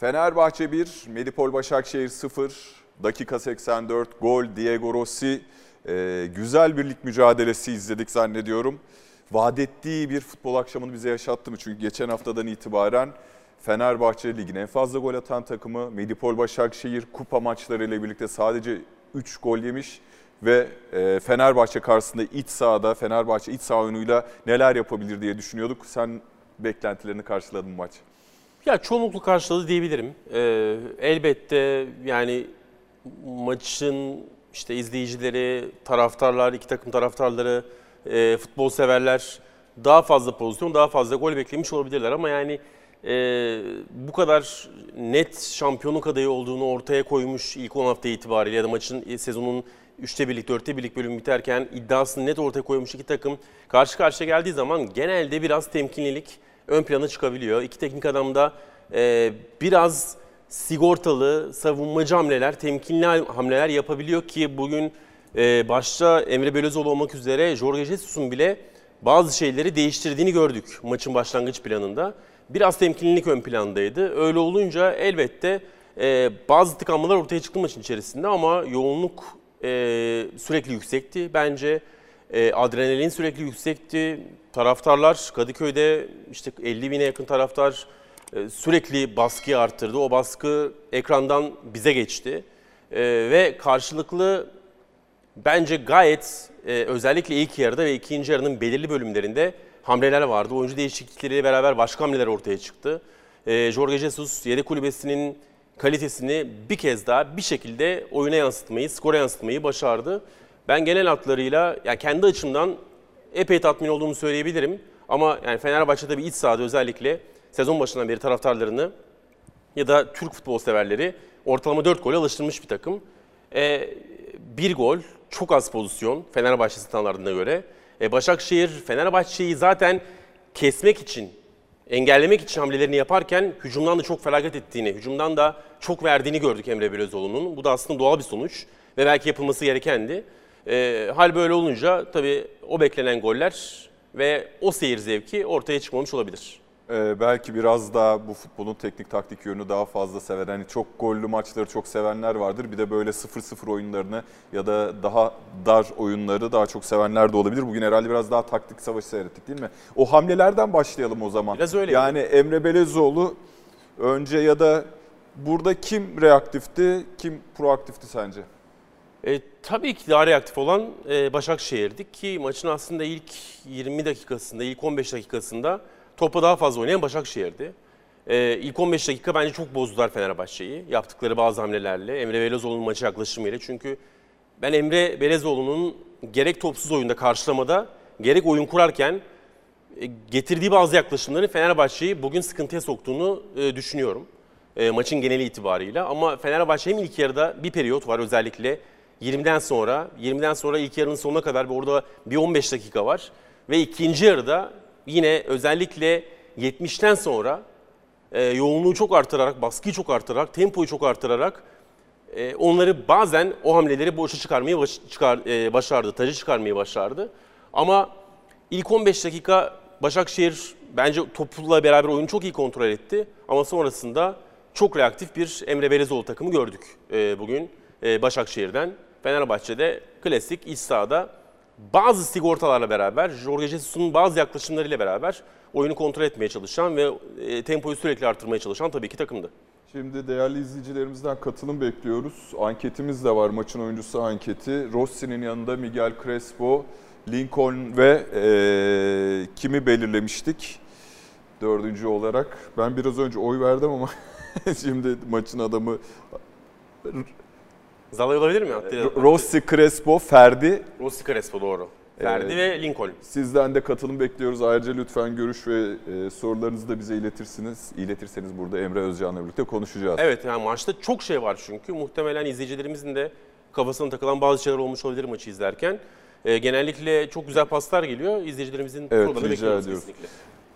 Fenerbahçe 1, Medipol Başakşehir 0, dakika 84, gol Diego Rossi. Ee, güzel bir lig mücadelesi izledik zannediyorum. Vaat ettiği bir futbol akşamını bize yaşattı mı? Çünkü geçen haftadan itibaren Fenerbahçe ligin en fazla gol atan takımı. Medipol Başakşehir kupa maçlarıyla birlikte sadece 3 gol yemiş ve e, Fenerbahçe karşısında iç sahada, Fenerbahçe iç saha oyunuyla neler yapabilir diye düşünüyorduk. Sen beklentilerini karşıladın maç. Ya çoğunlukla karşıladı diyebilirim. Ee, elbette yani maçın işte izleyicileri, taraftarlar, iki takım taraftarları, e, futbol severler daha fazla pozisyon, daha fazla gol beklemiş olabilirler ama yani e, bu kadar net şampiyonluk adayı olduğunu ortaya koymuş ilk 10 hafta itibariyle ya da maçın e, sezonun 3'te birlik, 4'te birlik bölüm biterken iddiasını net ortaya koymuş iki takım karşı karşıya geldiği zaman genelde biraz temkinlilik ön plana çıkabiliyor. İki teknik adam da e, biraz sigortalı, savunmacı hamleler, temkinli hamleler yapabiliyor ki bugün e, başta Emre Belözoğlu olmak üzere Jorge Jesus'un bile bazı şeyleri değiştirdiğini gördük maçın başlangıç planında. Biraz temkinlilik ön plandaydı. Öyle olunca elbette e, bazı tıkanmalar ortaya çıktı maçın içerisinde ama yoğunluk e, sürekli yüksekti. Bence e, adrenalin sürekli yüksekti. Taraftarlar Kadıköy'de işte 50 bine yakın taraftar e, sürekli baskıyı arttırdı. O baskı ekrandan bize geçti. E, ve karşılıklı bence gayet e, özellikle ilk yarıda ve ikinci yarının belirli bölümlerinde hamleler vardı. Oyuncu değişiklikleriyle beraber başka hamleler ortaya çıktı. Jorge Jesus yedek kulübesinin kalitesini bir kez daha bir şekilde oyuna yansıtmayı, skora yansıtmayı başardı. Ben genel hatlarıyla yani kendi açımdan epey tatmin olduğumu söyleyebilirim. Ama yani Fenerbahçe'de bir iç sahada özellikle sezon başından beri taraftarlarını ya da Türk futbol severleri ortalama 4 gol alıştırmış bir takım. E, bir gol, çok az pozisyon Fenerbahçe standartlarına göre. E, Başakşehir Fenerbahçe'yi zaten kesmek için, engellemek için hamlelerini yaparken hücumdan da çok felaket ettiğini, hücumdan da çok verdiğini gördük Emre Belözoğlu'nun. Bu da aslında doğal bir sonuç ve belki yapılması gerekendi. E, hal böyle olunca tabii o beklenen goller ve o seyir zevki ortaya çıkmamış olabilir. Ee, belki biraz daha bu futbolun teknik taktik yönünü daha fazla seven, hani çok gollü maçları çok sevenler vardır. Bir de böyle 0-0 oyunlarını ya da daha dar oyunları daha çok sevenler de olabilir. Bugün herhalde biraz daha taktik savaşı seyrettik değil mi? O hamlelerden başlayalım o zaman. Biraz öyle. Yani Emre Belezoğlu önce ya da burada kim reaktifti, kim proaktifti sence? E, tabii ki daha reaktif olan e, Başakşehir'di ki maçın aslında ilk 20 dakikasında, ilk 15 dakikasında topa daha fazla oynayan Başakşehir'di. Ee, ilk 15 dakika bence çok bozdular Fenerbahçe'yi. Yaptıkları bazı hamlelerle, Emre Belezoğlu'nun maçı yaklaşımıyla. Çünkü ben Emre Belezoğlu'nun gerek topsuz oyunda karşılamada, gerek oyun kurarken e, getirdiği bazı yaklaşımların Fenerbahçe'yi bugün sıkıntıya soktuğunu e, düşünüyorum. E, maçın geneli itibarıyla. Ama Fenerbahçe hem ilk yarıda bir periyot var özellikle 20'den sonra, 20'den sonra ilk yarının sonuna kadar orada bir 15 dakika var. Ve ikinci yarıda yine özellikle 70'ten sonra e, yoğunluğu çok artırarak, baskıyı çok artırarak, tempoyu çok artırarak e, onları bazen o hamleleri boşa çıkarmayı baş, çıkar, e, başardı, tacı çıkarmayı başardı. Ama ilk 15 dakika Başakşehir bence topla beraber oyunu çok iyi kontrol etti. Ama sonrasında çok reaktif bir Emre Belezoğlu takımı gördük e, bugün e, Başakşehir'den. Fenerbahçe'de klasik iç sahada bazı sigortalarla beraber, Jorge Jesus'un bazı yaklaşımlarıyla beraber oyunu kontrol etmeye çalışan ve e, tempoyu sürekli artırmaya çalışan tabii ki takımdı. Şimdi değerli izleyicilerimizden katılım bekliyoruz. Anketimiz de var, maçın oyuncusu anketi. Rossi'nin yanında Miguel Crespo, Lincoln ve e, kimi belirlemiştik dördüncü olarak? Ben biraz önce oy verdim ama şimdi maçın adamı Zalay olabilir mi? Rossi, Crespo, Ferdi. Rossi, Crespo doğru. Ferdi ee, ve Lincoln. Sizden de katılım bekliyoruz. Ayrıca lütfen görüş ve e, sorularınızı da bize iletirsiniz. İletirseniz burada Emre Özcan'la birlikte konuşacağız. Evet yani maçta çok şey var çünkü. Muhtemelen izleyicilerimizin de kafasına takılan bazı şeyler olmuş olabilir maçı izlerken. E, genellikle çok güzel paslar geliyor. İzleyicilerimizin evet, sorularını bekliyoruz ediyoruz. kesinlikle.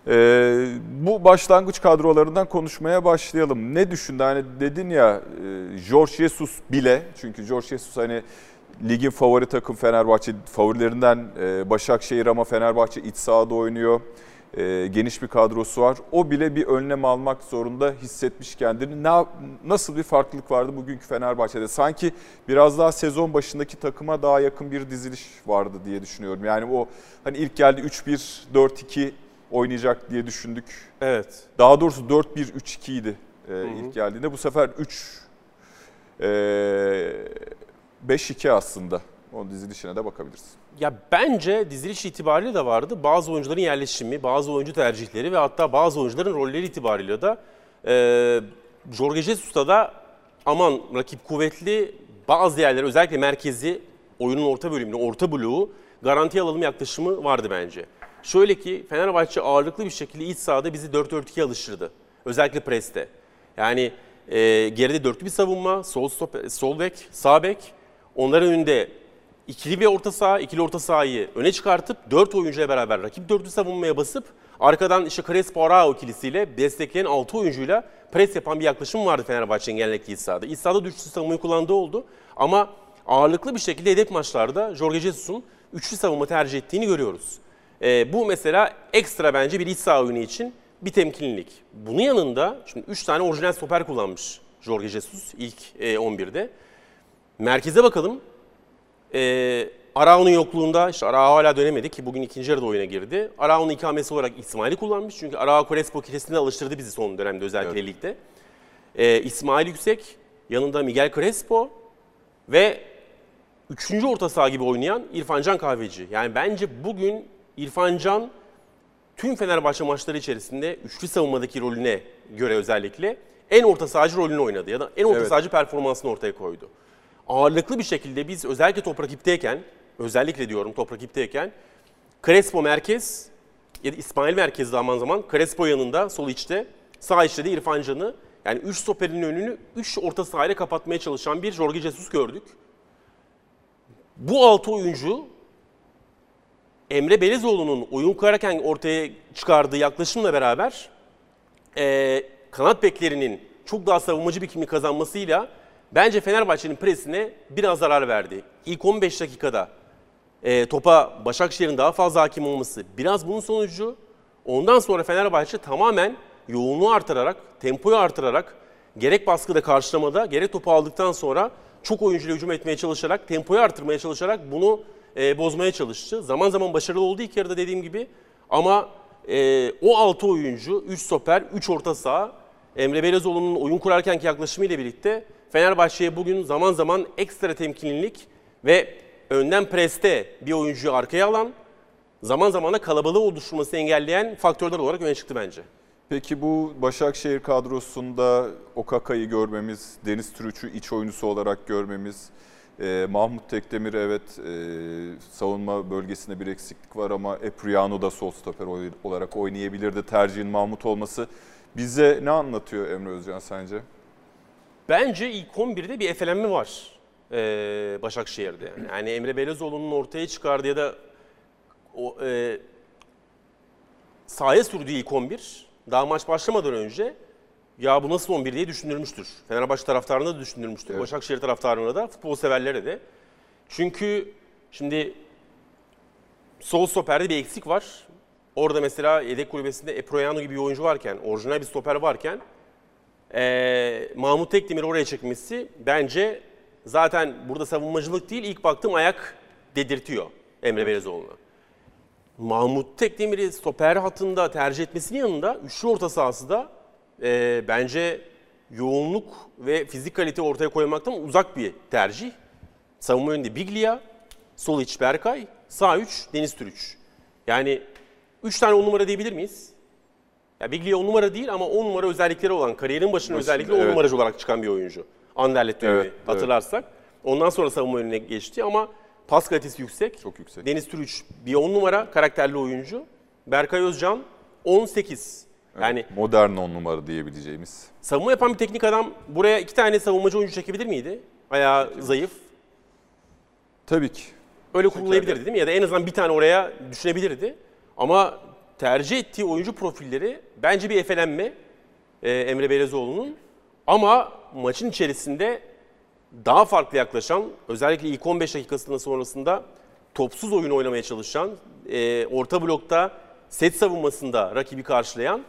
Ee, bu başlangıç kadrolarından konuşmaya başlayalım. Ne düşündü? Hani dedin ya George Jesus bile çünkü George Jesus hani ligin favori takım Fenerbahçe favorilerinden e, Başakşehir ama Fenerbahçe iç sahada oynuyor. e, geniş bir kadrosu var. O bile bir önlem almak zorunda hissetmiş kendini. Ne, nasıl bir farklılık vardı bugünkü Fenerbahçe'de? Sanki biraz daha sezon başındaki takıma daha yakın bir diziliş vardı diye düşünüyorum. Yani o hani ilk geldi 3-1, 4-2 oynayacak diye düşündük. Evet. Daha doğrusu 4-1-3-2 idi e, ilk geldiğinde. Bu sefer 3 e, 5-2 aslında. O dizilişine de bakabiliriz. Ya bence diziliş itibariyle de vardı. Bazı oyuncuların yerleşimi, bazı oyuncu tercihleri ve hatta bazı oyuncuların rolleri itibariyle de e, Jorge Jesus'ta da aman rakip kuvvetli bazı yerler özellikle merkezi oyunun orta bölümünü, orta bloğu garanti alalım yaklaşımı vardı bence. Şöyle ki Fenerbahçe ağırlıklı bir şekilde iç sahada bizi 4-4-2'ye alıştırdı. Özellikle preste. Yani e, geride dörtlü bir savunma, sol, stoper, sol bek, sağ bek. Onların önünde ikili ve orta saha, ikili orta sahayı öne çıkartıp dört oyuncuyla beraber rakip dörtlü savunmaya basıp arkadan işte Crespo Arao ikilisiyle destekleyen altı oyuncuyla pres yapan bir yaklaşım vardı Fenerbahçe'nin genellikle iç sahada. İç sahada düştü savunmayı kullandığı oldu ama ağırlıklı bir şekilde hedef maçlarda Jorge Jesus'un üçlü savunma tercih ettiğini görüyoruz. E, bu mesela ekstra bence bir iç saha oyunu için bir temkinlilik. Bunun yanında şimdi 3 tane orijinal stoper kullanmış Jorge Jesus ilk e, 11'de. Merkeze bakalım. E, Arao'nun yokluğunda, işte Arao hala dönemedi ki bugün ikinci yarıda oyuna girdi. Arao'nun ikamesi olarak İsmail'i kullanmış. Çünkü Arao Crespo kiresine alıştırdı bizi son dönemde özellikle evet. ligde. E, İsmail Yüksek, yanında Miguel Crespo ve üçüncü orta saha gibi oynayan İrfan Can Kahveci. Yani bence bugün İrfan Can tüm Fenerbahçe maçları içerisinde üçlü savunmadaki rolüne göre özellikle en orta sahacı rolünü oynadı ya da en orta evet. sahacı performansını ortaya koydu. Ağırlıklı bir şekilde biz özellikle top rakipteyken, özellikle diyorum top rakipteyken Crespo merkez ya da İsmail merkez zaman zaman Crespo yanında sol içte, sağ içte de İrfan Can'ı yani 3 stoperin önünü 3 orta sahayla kapatmaya çalışan bir Jorge Jesus gördük. Bu 6 oyuncu Emre Belezoğlu'nun oyun kurarken ortaya çıkardığı yaklaşımla beraber e, kanat beklerinin çok daha savunmacı bir kimlik kazanmasıyla bence Fenerbahçe'nin presine biraz zarar verdi. İlk 15 dakikada e, topa Başakşehir'in daha fazla hakim olması biraz bunun sonucu. Ondan sonra Fenerbahçe tamamen yoğunluğu artırarak, tempoyu artırarak gerek baskıda karşılamada gerek topu aldıktan sonra çok oyuncuyla hücum etmeye çalışarak, tempoyu artırmaya çalışarak bunu e, bozmaya çalıştı. Zaman zaman başarılı oldu ilk yarıda dediğim gibi. Ama e, o 6 oyuncu, 3 stoper, 3 orta saha Emre Belezoğlu'nun oyun kurarkenki yaklaşımıyla birlikte Fenerbahçe'ye bugün zaman zaman ekstra temkinlilik ve önden preste bir oyuncuyu arkaya alan, zaman zaman da kalabalığı oluşturmasını engelleyen faktörler olarak öne çıktı bence. Peki bu Başakşehir kadrosunda Okaka'yı görmemiz, Deniz Türüç'ü iç oyuncusu olarak görmemiz, e, Mahmut Tekdemir evet e, savunma bölgesinde bir eksiklik var ama Epriano da sol stoper olarak oynayabilirdi. Tercihin Mahmut olması bize ne anlatıyor Emre Özcan sence? Bence ilk 11'de bir efelenme var e, Başakşehir'de. Yani. yani Emre Belezoğlu'nun ortaya çıkardığı ya da o, e, sahaya sürdüğü ilk 11 daha maç başlamadan önce ya bu nasıl 11 diye düşünülmüştür. Fenerbahçe taraftarına da düşünülmüştür. Evet. Başakşehir taraftarına da, futbol severlere de. Çünkü şimdi sol stoperde bir eksik var. Orada mesela yedek kulübesinde Eproyano gibi bir oyuncu varken, orijinal bir stoper varken ee, Mahmut Tekdemir oraya çekmesi bence zaten burada savunmacılık değil ilk baktığım ayak dedirtiyor Emre Belezoğlu'na. Mahmut Tekdemir'i stoper hattında tercih etmesinin yanında üçlü orta sahası da e, bence yoğunluk ve fizik kalite ortaya koymaktan uzak bir tercih. Savunma yönünde Biglia, sol iç Berkay, sağ 3 Deniz Türüç. Yani 3 tane 10 numara diyebilir miyiz? Ya Biglia 10 numara değil ama 10 numara özellikleri olan, kariyerin başında Başında, özellikle 10 evet. numaracı olarak çıkan bir oyuncu. Anderlet dönemi evet, hatırlarsak. Evet. Ondan sonra savunma önüne geçti ama pas kalitesi yüksek. Çok yüksek. Deniz Türüç bir 10 numara karakterli oyuncu. Berkay Özcan 18. Yani modern on numara diyebileceğimiz. Savunma yapan bir teknik adam buraya iki tane savunmacı oyuncu çekebilir miydi? Ayağı Çekebilir. zayıf. Tabii ki. Öyle kurgulayabilirdi değil mi? Ya da en azından bir tane oraya düşünebilirdi. Ama tercih ettiği oyuncu profilleri bence bir efelenme e, Emre Belezoğlu'nun. Ama maçın içerisinde daha farklı yaklaşan, özellikle ilk 15 dakikasında sonrasında topsuz oyun oynamaya çalışan, e, orta blokta set savunmasında rakibi karşılayan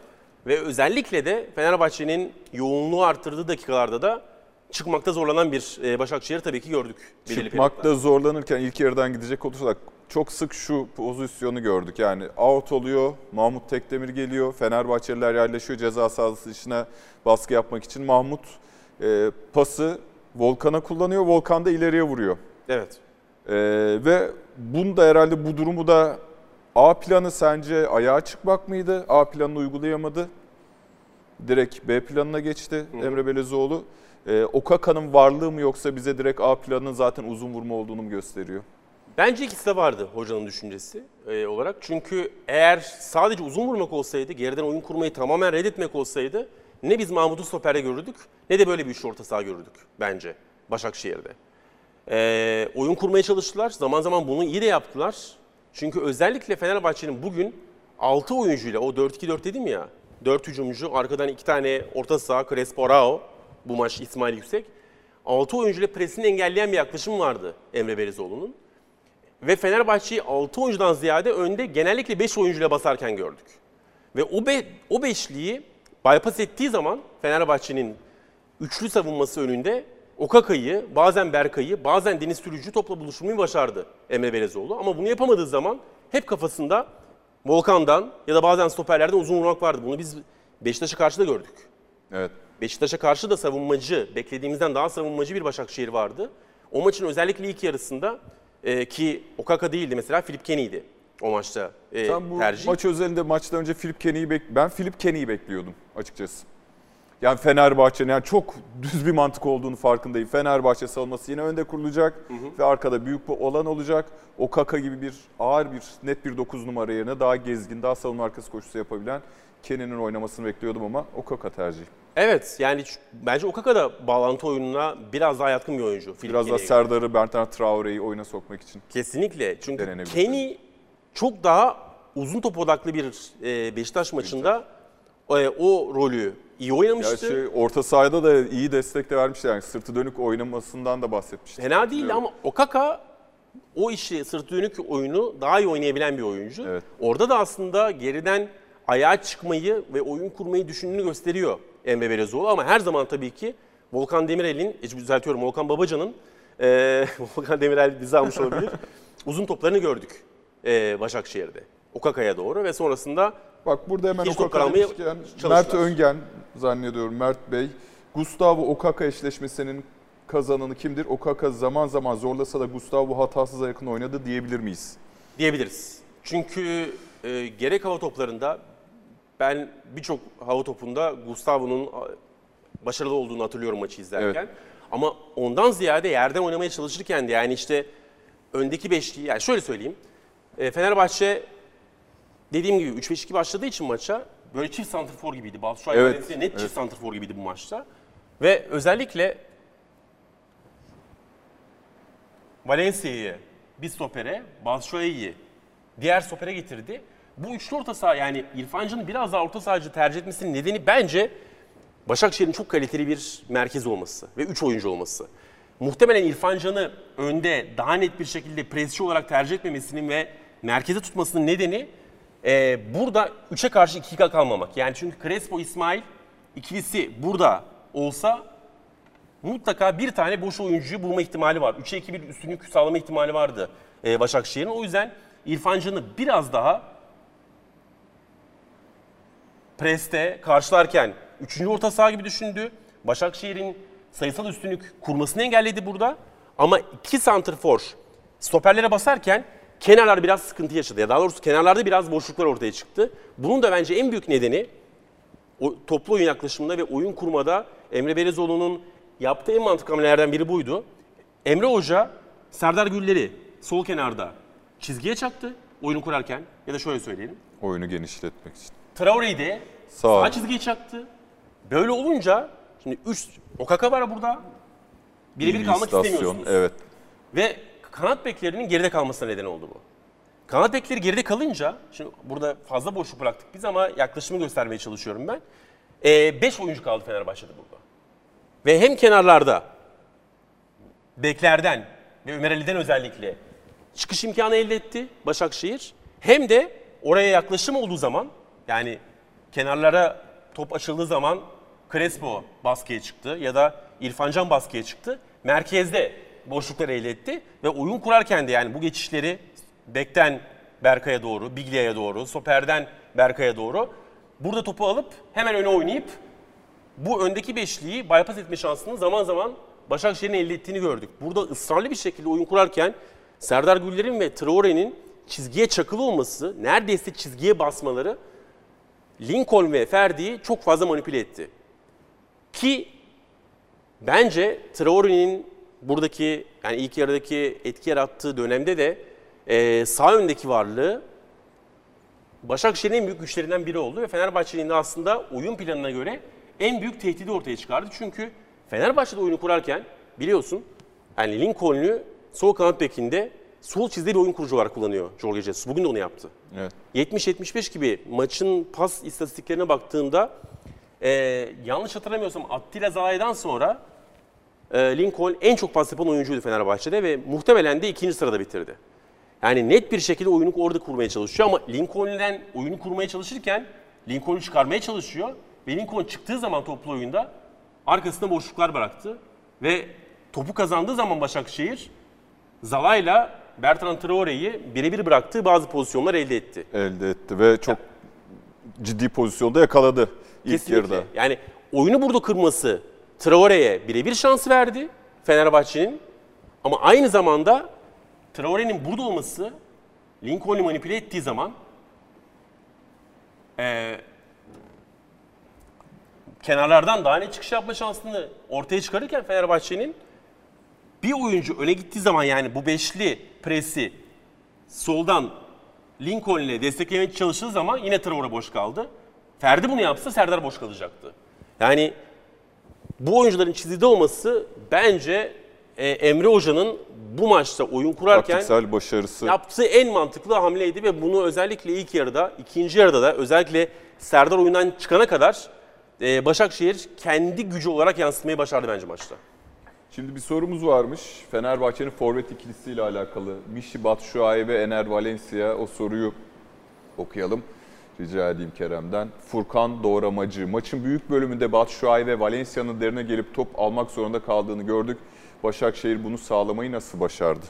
ve özellikle de Fenerbahçe'nin yoğunluğu arttırdığı dakikalarda da çıkmakta zorlanan bir e, Başakşehir tabii ki gördük. Çıkmakta zorlanırken ilk yarıdan gidecek olursak çok sık şu pozisyonu gördük. Yani out oluyor, Mahmut Tekdemir geliyor, Fenerbahçeliler yerleşiyor ceza sahası içine baskı yapmak için. Mahmut e, pası Volkan'a kullanıyor, Volkan da ileriye vuruyor. Evet. E, ve bunu da herhalde bu durumu da A planı sence ayağa çıkmak mıydı? A planını uygulayamadı. Direkt B planına geçti Emre Belezoğlu. E, Okaka'nın varlığı mı yoksa bize direkt A planının zaten uzun vurma olduğunu mu gösteriyor? Bence ikisi de vardı hocanın düşüncesi e, olarak. Çünkü eğer sadece uzun vurmak olsaydı, geriden oyun kurmayı tamamen reddetmek olsaydı ne biz Mahmut'u stoperde görürdük ne de böyle bir üçlü orta saha görürdük bence Başakşehir'de. E, oyun kurmaya çalıştılar. Zaman zaman bunu iyi de yaptılar. Çünkü özellikle Fenerbahçe'nin bugün 6 oyuncuyla o 4-2-4 dedim ya. 4 hücumcu, arkadan 2 tane orta saha Crespo Rao. Bu maç İsmail Yüksek. 6 oyuncuyla presini engelleyen bir yaklaşım vardı Emre Belezoğlu'nun. Ve Fenerbahçe'yi 6 oyuncudan ziyade önde genellikle 5 oyuncuyla basarken gördük. Ve o, be, o beşliği bypass ettiği zaman Fenerbahçe'nin üçlü savunması önünde Okaka'yı, bazen Berkay'ı, bazen Deniz Sürücü topla buluşturmayı başardı Emre Belezoğlu. Ama bunu yapamadığı zaman hep kafasında Volkan'dan ya da bazen stoperlerden uzun vurmak vardı. Bunu biz Beşiktaş'a karşı da gördük. Evet. Beşiktaş'a karşı da savunmacı, beklediğimizden daha savunmacı bir Başakşehir vardı. O maçın özellikle ilk yarısında e, ki Okaka değildi mesela Filip Kenny'ydi o maçta e, Sen bu tercih. maç özelinde maçtan önce Filip Kenny'yi bek ben Filip Kenny'yi bekliyordum açıkçası. Yani Fenerbahçe'nin yani çok düz bir mantık olduğunu farkındayım. Fenerbahçe savunması yine önde kurulacak ve arkada büyük bir olan olacak. O Kaka gibi bir ağır bir net bir 9 numara yerine daha gezgin, daha savunma arkası koşusu yapabilen Kenny'nin oynamasını bekliyordum ama o Kaka tercihi. Evet yani bence Okaka da bağlantı oyununa biraz daha yatkın bir oyuncu. Filip Biraz daha Kenny'ye göre. Serdar'ı, Bertrand Traore'yi oyuna sokmak için. Kesinlikle. Çünkü. Kenny çok daha uzun top odaklı bir e, Beşiktaş maçında e, o rolü iyi oynamıştı. şey, orta sahada da iyi destek de vermişti yani sırtı dönük oynamasından da bahsetmişti. Fena değil ama Okaka o işi sırt dönük oyunu daha iyi oynayabilen bir oyuncu. Evet. Orada da aslında geriden ayağa çıkmayı ve oyun kurmayı düşündüğünü gösteriyor Emre Belezoğlu. Ama her zaman tabii ki Volkan Demirel'in, düzeltiyorum Volkan Babacan'ın, eee Volkan Demirel bizi almış olabilir, uzun toplarını gördük eee Başakşehir'de. Okaka'ya doğru ve sonrasında Bak burada hemen İkinci Okaka top almaya demişken çalıştılar. Mert Öngen zannediyorum Mert Bey. Gustavo Okaka eşleşmesinin kazananı kimdir? Okaka zaman zaman zorlasa da Gustavo hatasıza yakın oynadı diyebilir miyiz? diyebiliriz. Çünkü e, gerek hava toplarında ben birçok hava topunda Gustavo'nun başarılı olduğunu hatırlıyorum maçı izlerken. Ama ondan ziyade yerden oynamaya çalışırken de yani işte öndeki beşliği yani şöyle söyleyeyim. E, Fenerbahçe dediğim gibi 3-5-2 başladığı için maça böyle çift santrfor gibiydi. Batshuayi Evet, Valencia net evet. çift santrfor gibiydi bu maçta. Ve özellikle Valencia'yı bir stopere, Batshuayi'yi diğer stopere getirdi. Bu üçlü orta saha yani İrfan Can'ın biraz daha orta sahacı tercih etmesinin nedeni bence Başakşehir'in çok kaliteli bir merkez olması ve 3 oyuncu olması. Muhtemelen İrfan Can'ı önde daha net bir şekilde presçi olarak tercih etmemesinin ve merkeze tutmasının nedeni e, burada 3'e karşı 2'ye kalmamak. Yani çünkü Crespo İsmail ikilisi burada olsa mutlaka bir tane boş oyuncuyu bulma ihtimali var. 3'e 2 bir üstünlük sağlama ihtimali vardı e, Başakşehir'in. O yüzden İrfan Can'ı biraz daha preste karşılarken 3. orta saha gibi düşündü. Başakşehir'in sayısal üstünlük kurmasını engelledi burada. Ama iki santrfor stoperlere basarken kenarlar biraz sıkıntı yaşadı. Ya daha doğrusu kenarlarda biraz boşluklar ortaya çıktı. Bunun da bence en büyük nedeni o toplu oyun yaklaşımında ve oyun kurmada Emre Belezoğlu'nun yaptığı en mantıklı hamlelerden biri buydu. Emre Hoca Serdar Güller'i sol kenarda çizgiye çaktı oyunu kurarken ya da şöyle söyleyelim. Oyunu genişletmek için. Traore'yi de Sağ sağ çizgiye çaktı. Böyle olunca şimdi 3 Okaka var burada. Birebir kalmak istasyon, istemiyorsunuz. Evet. Ve kanat beklerinin geride kalmasına neden oldu bu. Kanat bekleri geride kalınca, şimdi burada fazla boşluk bıraktık biz ama yaklaşımı göstermeye çalışıyorum ben. 5 oyuncu kaldı Fenerbahçe'de burada. Ve hem kenarlarda beklerden ve Ömer Ali'den özellikle çıkış imkanı elde etti Başakşehir. Hem de oraya yaklaşım olduğu zaman yani kenarlara top açıldığı zaman Crespo baskıya çıktı ya da İrfancan baskıya çıktı. Merkezde boşluklar elde etti ve oyun kurarken de yani bu geçişleri bekten Berkay'a doğru, Biglia'ya doğru, Soper'den Berkay'a doğru burada topu alıp hemen öne oynayıp bu öndeki beşliği bypass etme şansını zaman zaman Başakşehir'in elde ettiğini gördük. Burada ısrarlı bir şekilde oyun kurarken Serdar Güller'in ve Traore'nin çizgiye çakılı olması, neredeyse çizgiye basmaları Lincoln ve Ferdi'yi çok fazla manipüle etti. Ki bence Traore'nin buradaki yani ilk yarıdaki etki yarattığı dönemde de e, sağ öndeki varlığı Başakşehir'in en büyük güçlerinden biri oldu ve Fenerbahçe'nin de aslında oyun planına göre en büyük tehdidi ortaya çıkardı. Çünkü Fenerbahçe'de oyunu kurarken biliyorsun yani Lincoln'u sol kanat bekinde sol çizgide bir oyun kurucu olarak kullanıyor Jorge Jesus. Bugün de onu yaptı. Evet. 70-75 gibi maçın pas istatistiklerine baktığımda e, yanlış hatırlamıyorsam Attila Zalai'den sonra Lincoln en çok pas yapan oyuncuydu Fenerbahçe'de ve muhtemelen de ikinci sırada bitirdi. Yani net bir şekilde oyunu orada kurmaya çalışıyor ama Lincoln'den oyunu kurmaya çalışırken Lincoln'u çıkarmaya çalışıyor ve Lincoln çıktığı zaman toplu oyunda arkasında boşluklar bıraktı ve topu kazandığı zaman Başakşehir Zalai'la Bertrand Traore'yi birebir bıraktığı bazı pozisyonlar elde etti. Elde etti ve çok ciddi pozisyonda yakaladı ilk Kesinlikle. yarıda. Yani oyunu burada kırması Traore'ye birebir şans verdi Fenerbahçe'nin. Ama aynı zamanda Traore'nin burada olması Lincoln'u manipüle ettiği zaman eee, kenarlardan daha net çıkış yapma şansını ortaya çıkarırken Fenerbahçe'nin bir oyuncu öne gittiği zaman yani bu beşli presi soldan Lincoln ile desteklemeye çalıştığı zaman yine Traore boş kaldı. Ferdi bunu yapsa Serdar boş kalacaktı. Yani bu oyuncuların çizgide olması bence e, Emre Hoca'nın bu maçta oyun kurarken Taktiksel başarısı. yaptığı en mantıklı hamleydi ve bunu özellikle ilk yarıda, ikinci yarıda da özellikle Serdar oyundan çıkana kadar e, Başakşehir kendi gücü olarak yansıtmayı başardı bence maçta. Şimdi bir sorumuz varmış. Fenerbahçe'nin forvet ikilisiyle alakalı. Mişi Batshuayi ve Ener Valencia o soruyu okuyalım. Rica edeyim Kerem'den. Furkan Doğramacı. Maçın büyük bölümünde Batshuayi ve Valencia'nın derine gelip top almak zorunda kaldığını gördük. Başakşehir bunu sağlamayı nasıl başardı?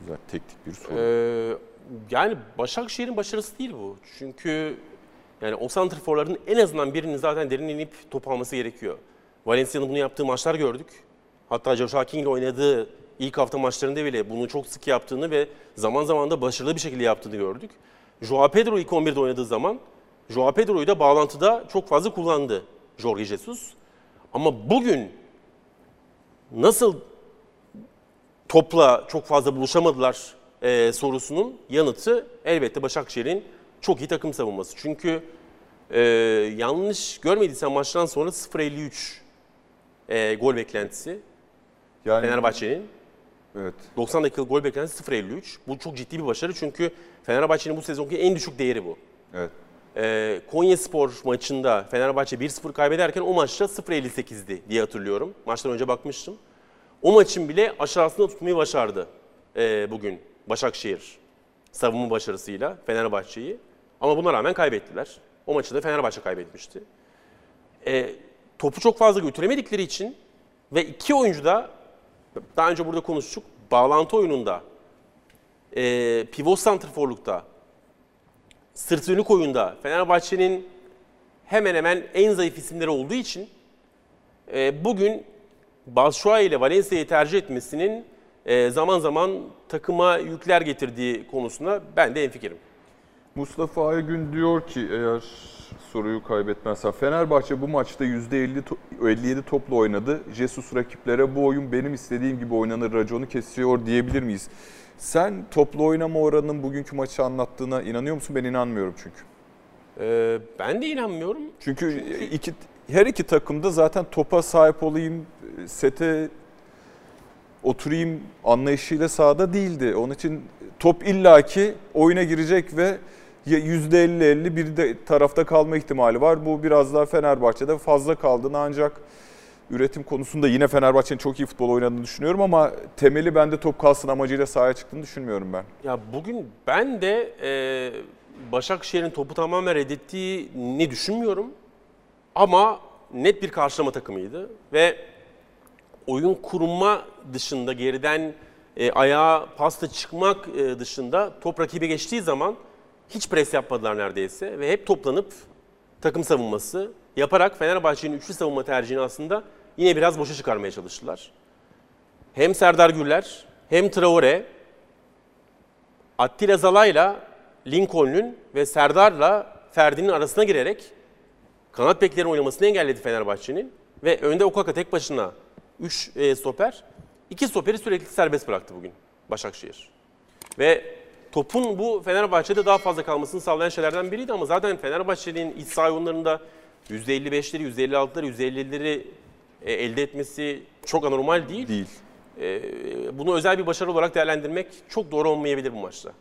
Güzel teknik bir soru. Ee, yani Başakşehir'in başarısı değil bu. Çünkü yani o santrforların en azından birinin zaten derine inip top alması gerekiyor. Valencia'nın bunu yaptığı maçlar gördük. Hatta Joshua King ile oynadığı ilk hafta maçlarında bile bunu çok sık yaptığını ve zaman zaman da başarılı bir şekilde yaptığını gördük. Joao Pedro ilk 11'de oynadığı zaman Joao Pedro'yu da bağlantıda çok fazla kullandı Jorge Jesus. Ama bugün nasıl topla çok fazla buluşamadılar e, sorusunun yanıtı elbette Başakşehir'in çok iyi takım savunması. Çünkü e, yanlış görmediysem maçtan sonra 0.53 e, gol beklentisi Yani Fenerbahçe'nin. Evet. 90 dakikalık gol beklentisi 0.53. Bu çok ciddi bir başarı çünkü Fenerbahçe'nin bu sezonki en düşük değeri bu. Evet. E, Konya Spor maçında Fenerbahçe 1-0 kaybederken o maçta 0.58'di diye hatırlıyorum. Maçtan önce bakmıştım. O maçın bile aşağısında tutmayı başardı e, bugün Başakşehir savunma başarısıyla Fenerbahçe'yi. Ama buna rağmen kaybettiler. O maçı da Fenerbahçe kaybetmişti. E, topu çok fazla götüremedikleri için ve iki oyuncu da daha önce burada konuştuk bağlantı oyununda e, pivot santrforlukta sırt dönük oyunda Fenerbahçe'nin hemen hemen en zayıf isimleri olduğu için e, bugün Batshuayi ile Valencia'yı tercih etmesinin e, zaman zaman takıma yükler getirdiği konusunda ben de enfikirim. Mustafa Aygün diyor ki eğer soruyu kaybetmezsem Fenerbahçe bu maçta %50 to- 57 topla oynadı. Jesus rakiplere bu oyun benim istediğim gibi oynanır raconu kesiyor diyebilir miyiz? Sen toplu oynama oranının bugünkü maçı anlattığına inanıyor musun? Ben inanmıyorum çünkü. E, ben de inanmıyorum. Çünkü iki her iki takımda zaten topa sahip olayım, sete oturayım anlayışıyla sahada değildi. Onun için top illaki oyuna girecek ve %50-50 bir de tarafta kalma ihtimali var. Bu biraz daha Fenerbahçe'de fazla kaldığını ancak üretim konusunda yine Fenerbahçe'nin çok iyi futbol oynadığını düşünüyorum ama temeli bende top kalsın amacıyla sahaya çıktığını düşünmüyorum ben. Ya bugün ben de e, Başakşehir'in topu tamamen reddettiğini düşünmüyorum. Ama net bir karşılama takımıydı ve oyun kurma dışında geriden e, ayağa pasta çıkmak e, dışında top rakibe geçtiği zaman hiç pres yapmadılar neredeyse ve hep toplanıp takım savunması yaparak Fenerbahçe'nin üçlü savunma tercihini aslında yine biraz boşa çıkarmaya çalıştılar. Hem Serdar Gürler hem Traore Attila Zala'yla Lincoln'ün ve Serdar'la Ferdi'nin arasına girerek kanat beklerin oynamasını engelledi Fenerbahçe'nin ve önde Okaka tek başına 3 e, stoper, 2 stoperi sürekli serbest bıraktı bugün Başakşehir. Ve topun bu Fenerbahçe'de daha fazla kalmasını sağlayan şeylerden biriydi ama zaten Fenerbahçe'nin iç saha oyunlarında %55'leri, %56'ları, %50'leri e, elde etmesi çok anormal değil. Değil. E, bunu özel bir başarı olarak değerlendirmek çok doğru olmayabilir bu maçta.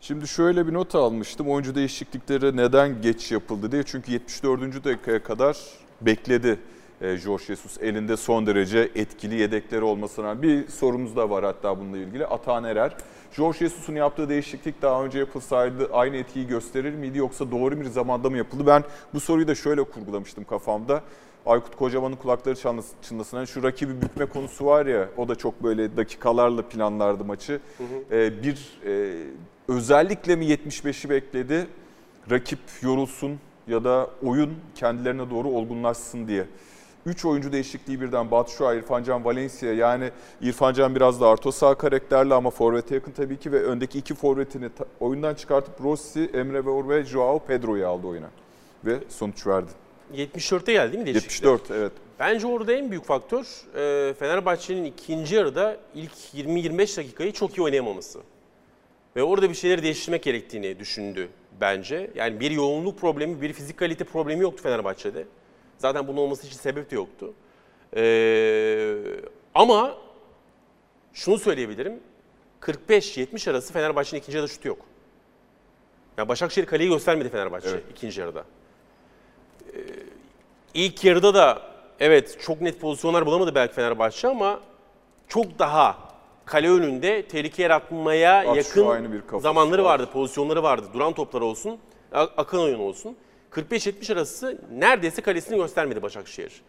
Şimdi şöyle bir not almıştım. Oyuncu değişiklikleri neden geç yapıldı diye. Çünkü 74. dakikaya kadar bekledi e, Jorge Jesus. Elinde son derece etkili yedekleri olmasına. Bir sorumuz da var hatta bununla ilgili. Atahan Erer. Jorge Jesus'un yaptığı değişiklik daha önce yapılsaydı aynı etkiyi gösterir miydi yoksa doğru bir zamanda mı yapıldı? Ben bu soruyu da şöyle kurgulamıştım kafamda. Aykut Kocaman'ın kulakları çınlasın. Hani şu rakibi bükme konusu var ya o da çok böyle dakikalarla planlardı maçı. Hı hı. Ee, bir e, özellikle mi 75'i bekledi rakip yorulsun ya da oyun kendilerine doğru olgunlaşsın diye. 3 oyuncu değişikliği birden Batshuayi, İrfancan, Valencia yani İrfancan biraz da Arto sağ karakterli ama forvete yakın tabii ki ve öndeki iki forvetini oyundan çıkartıp Rossi, Emre Beur ve Joao Pedro'yu aldı oyuna ve sonuç verdi. 74'te geldi değil mi değişiklikler? 74 evet. Bence orada en büyük faktör e, Fenerbahçe'nin ikinci yarıda ilk 20-25 dakikayı çok iyi oynayamaması. Ve orada bir şeyleri değiştirmek gerektiğini düşündü bence. Yani bir yoğunluk problemi, bir fizik kalite problemi yoktu Fenerbahçe'de. Zaten bunun olması için sebep de yoktu. Ee, ama şunu söyleyebilirim. 45-70 arası Fenerbahçe'nin ikinci yarıda şutu yok. Yani Başakşehir kaleyi göstermedi Fenerbahçe evet. ikinci yarıda. Ee, ilk yarıda da evet çok net pozisyonlar bulamadı belki Fenerbahçe ama çok daha kale önünde tehlike yaratmaya Bak, yakın zamanları var. vardı, pozisyonları vardı. Duran toplar olsun, akın oyun olsun. 45-70 arası neredeyse kalesini göstermedi Başakşehir.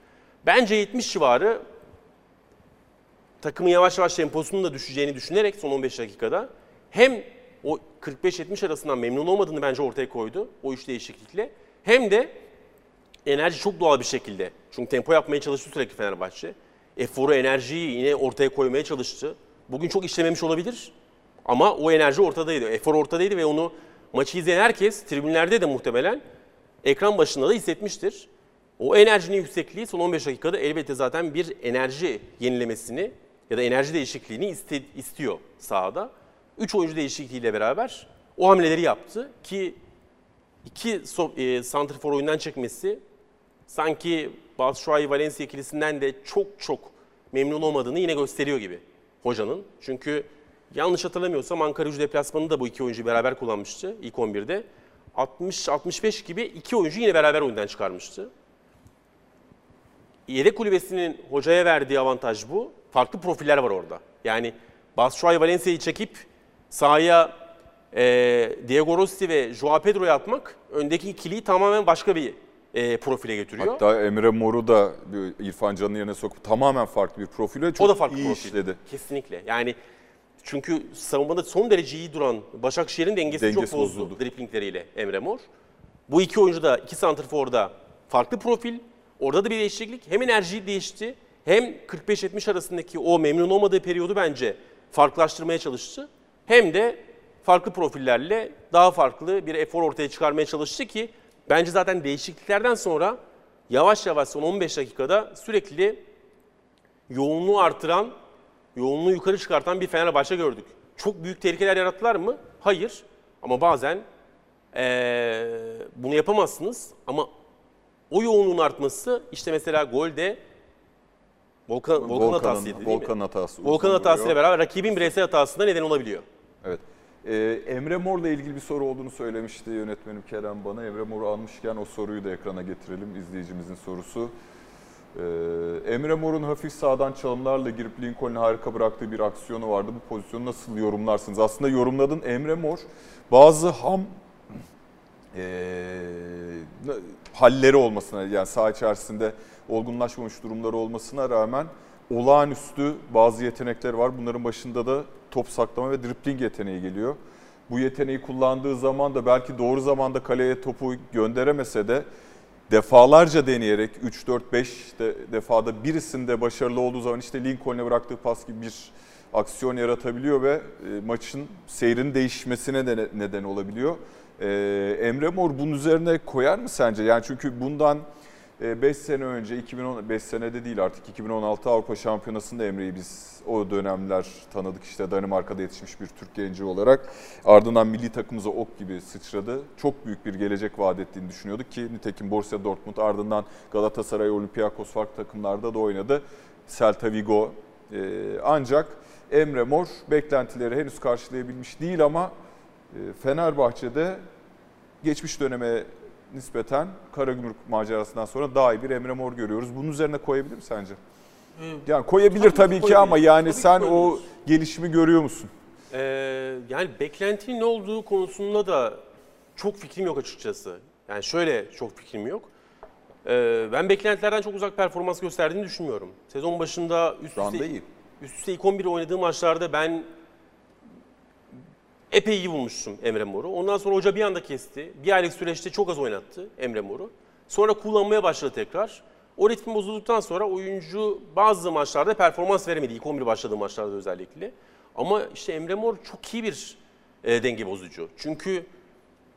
Bence 70 civarı takımın yavaş yavaş temposunun da düşeceğini düşünerek son 15 dakikada hem o 45-70 arasından memnun olmadığını bence ortaya koydu o üç değişiklikle. Hem de enerji çok doğal bir şekilde. Çünkü tempo yapmaya çalıştı sürekli Fenerbahçe. Eforu, enerjiyi yine ortaya koymaya çalıştı. Bugün çok işlememiş olabilir ama o enerji ortadaydı. Efor ortadaydı ve onu maçı izleyen herkes tribünlerde de muhtemelen ekran başında da hissetmiştir. O enerjinin yüksekliği son 15 dakikada elbette zaten bir enerji yenilemesini ya da enerji değişikliğini iste, istiyor sahada. 3 oyuncu değişikliğiyle beraber o hamleleri yaptı ki iki so, e, santrfor oyundan çekmesi sanki Batshuayi Valencia ikilisinden de çok çok memnun olmadığını yine gösteriyor gibi hocanın. Çünkü yanlış hatırlamıyorsam Ankara Gücü deplasmanını da bu iki oyuncu beraber kullanmıştı ilk 11'de. 60-65 gibi iki oyuncu yine beraber oyundan çıkarmıştı. Yedek kulübesinin hocaya verdiği avantaj bu. Farklı profiller var orada. Yani Batshuayi Valencia'yı çekip sahaya e, Diego Rossi ve Joao Pedro'yu atmak öndeki ikiliyi tamamen başka bir e, profile getiriyor. Hatta Emre Mor'u da İrfan Can'ın yerine sokup tamamen farklı bir profile çok o da farklı iyi profil. işledi. Kesinlikle. Yani çünkü savunmada son derece iyi duran Başakşehir'in dengesi, dengesi çok bozdu bozuldu. driplingleriyle Emre Mor. Bu iki oyuncu da iki santrforda farklı profil. Orada da bir değişiklik. Hem enerji değişti hem 45-70 arasındaki o memnun olmadığı periyodu bence farklılaştırmaya çalıştı. Hem de farklı profillerle daha farklı bir efor ortaya çıkarmaya çalıştı ki bence zaten değişikliklerden sonra yavaş yavaş son 15 dakikada sürekli yoğunluğu artıran yoğunluğu yukarı çıkartan bir Fenerbahçe gördük. Çok büyük tehlikeler yarattılar mı? Hayır. Ama bazen ee, bunu yapamazsınız. Ama o yoğunluğun artması işte mesela golde Volkan, Volkan hatasıydı değil Volkan mi? hatası. Volkan hatasıyla beraber rakibin bireysel hatasına neden olabiliyor. Evet. Ee, Emre Mor'la ilgili bir soru olduğunu söylemişti yönetmenim Kerem bana. Emre Mor'u almışken o soruyu da ekrana getirelim izleyicimizin sorusu. Ee, Emre Mor'un hafif sağdan çalımlarla girip Lincoln'e harika bıraktığı bir aksiyonu vardı. Bu pozisyonu nasıl yorumlarsınız? Aslında yorumladın Emre Mor bazı ham e, halleri olmasına yani saha içerisinde olgunlaşmamış durumları olmasına rağmen olağanüstü bazı yetenekleri var. Bunların başında da top saklama ve dripling yeteneği geliyor. Bu yeteneği kullandığı zaman da belki doğru zamanda kaleye topu gönderemese de defalarca deneyerek 3 4 5 de, defada birisinde başarılı olduğu zaman işte Lincoln'e bıraktığı pas gibi bir aksiyon yaratabiliyor ve e, maçın seyrinin değişmesine de neden olabiliyor. E, Emre Mor bunun üzerine koyar mı sence? Yani çünkü bundan 5 sene önce 2010 5 senede değil artık 2016 Avrupa Şampiyonası'nda Emre'yi biz o dönemler tanıdık işte Danimarka'da yetişmiş bir Türk genci olarak. Ardından milli takımımıza ok gibi sıçradı. Çok büyük bir gelecek vaat ettiğini düşünüyorduk ki nitekim Borussia Dortmund ardından Galatasaray, Olympiakos farklı takımlarda da oynadı. Celta Vigo e, ancak Emre Mor beklentileri henüz karşılayabilmiş değil ama e, Fenerbahçe'de geçmiş döneme nispeten Karagümrük macerasından sonra daha iyi bir Emre Mor görüyoruz. Bunun üzerine koyabilir mi sence? Yani koyabilir tabii, Tabii ki ama yani Tabii sen o gelişimi görüyor musun? Ee, yani beklentinin ne olduğu konusunda da çok fikrim yok açıkçası. Yani şöyle çok fikrim yok. Ee, ben beklentilerden çok uzak performans gösterdiğini düşünmüyorum. Sezon başında üst üste, üst üste ilk 11 oynadığı maçlarda ben epey iyi bulmuştum Emre Mor'u. Ondan sonra hoca bir anda kesti. Bir aylık süreçte çok az oynattı Emre Mor'u. Sonra kullanmaya başladı tekrar. O ritmi bozulduktan sonra oyuncu bazı maçlarda performans veremedi. İlk 11 başladığı maçlarda özellikle. Ama işte Emre Mor çok iyi bir e, denge bozucu. Çünkü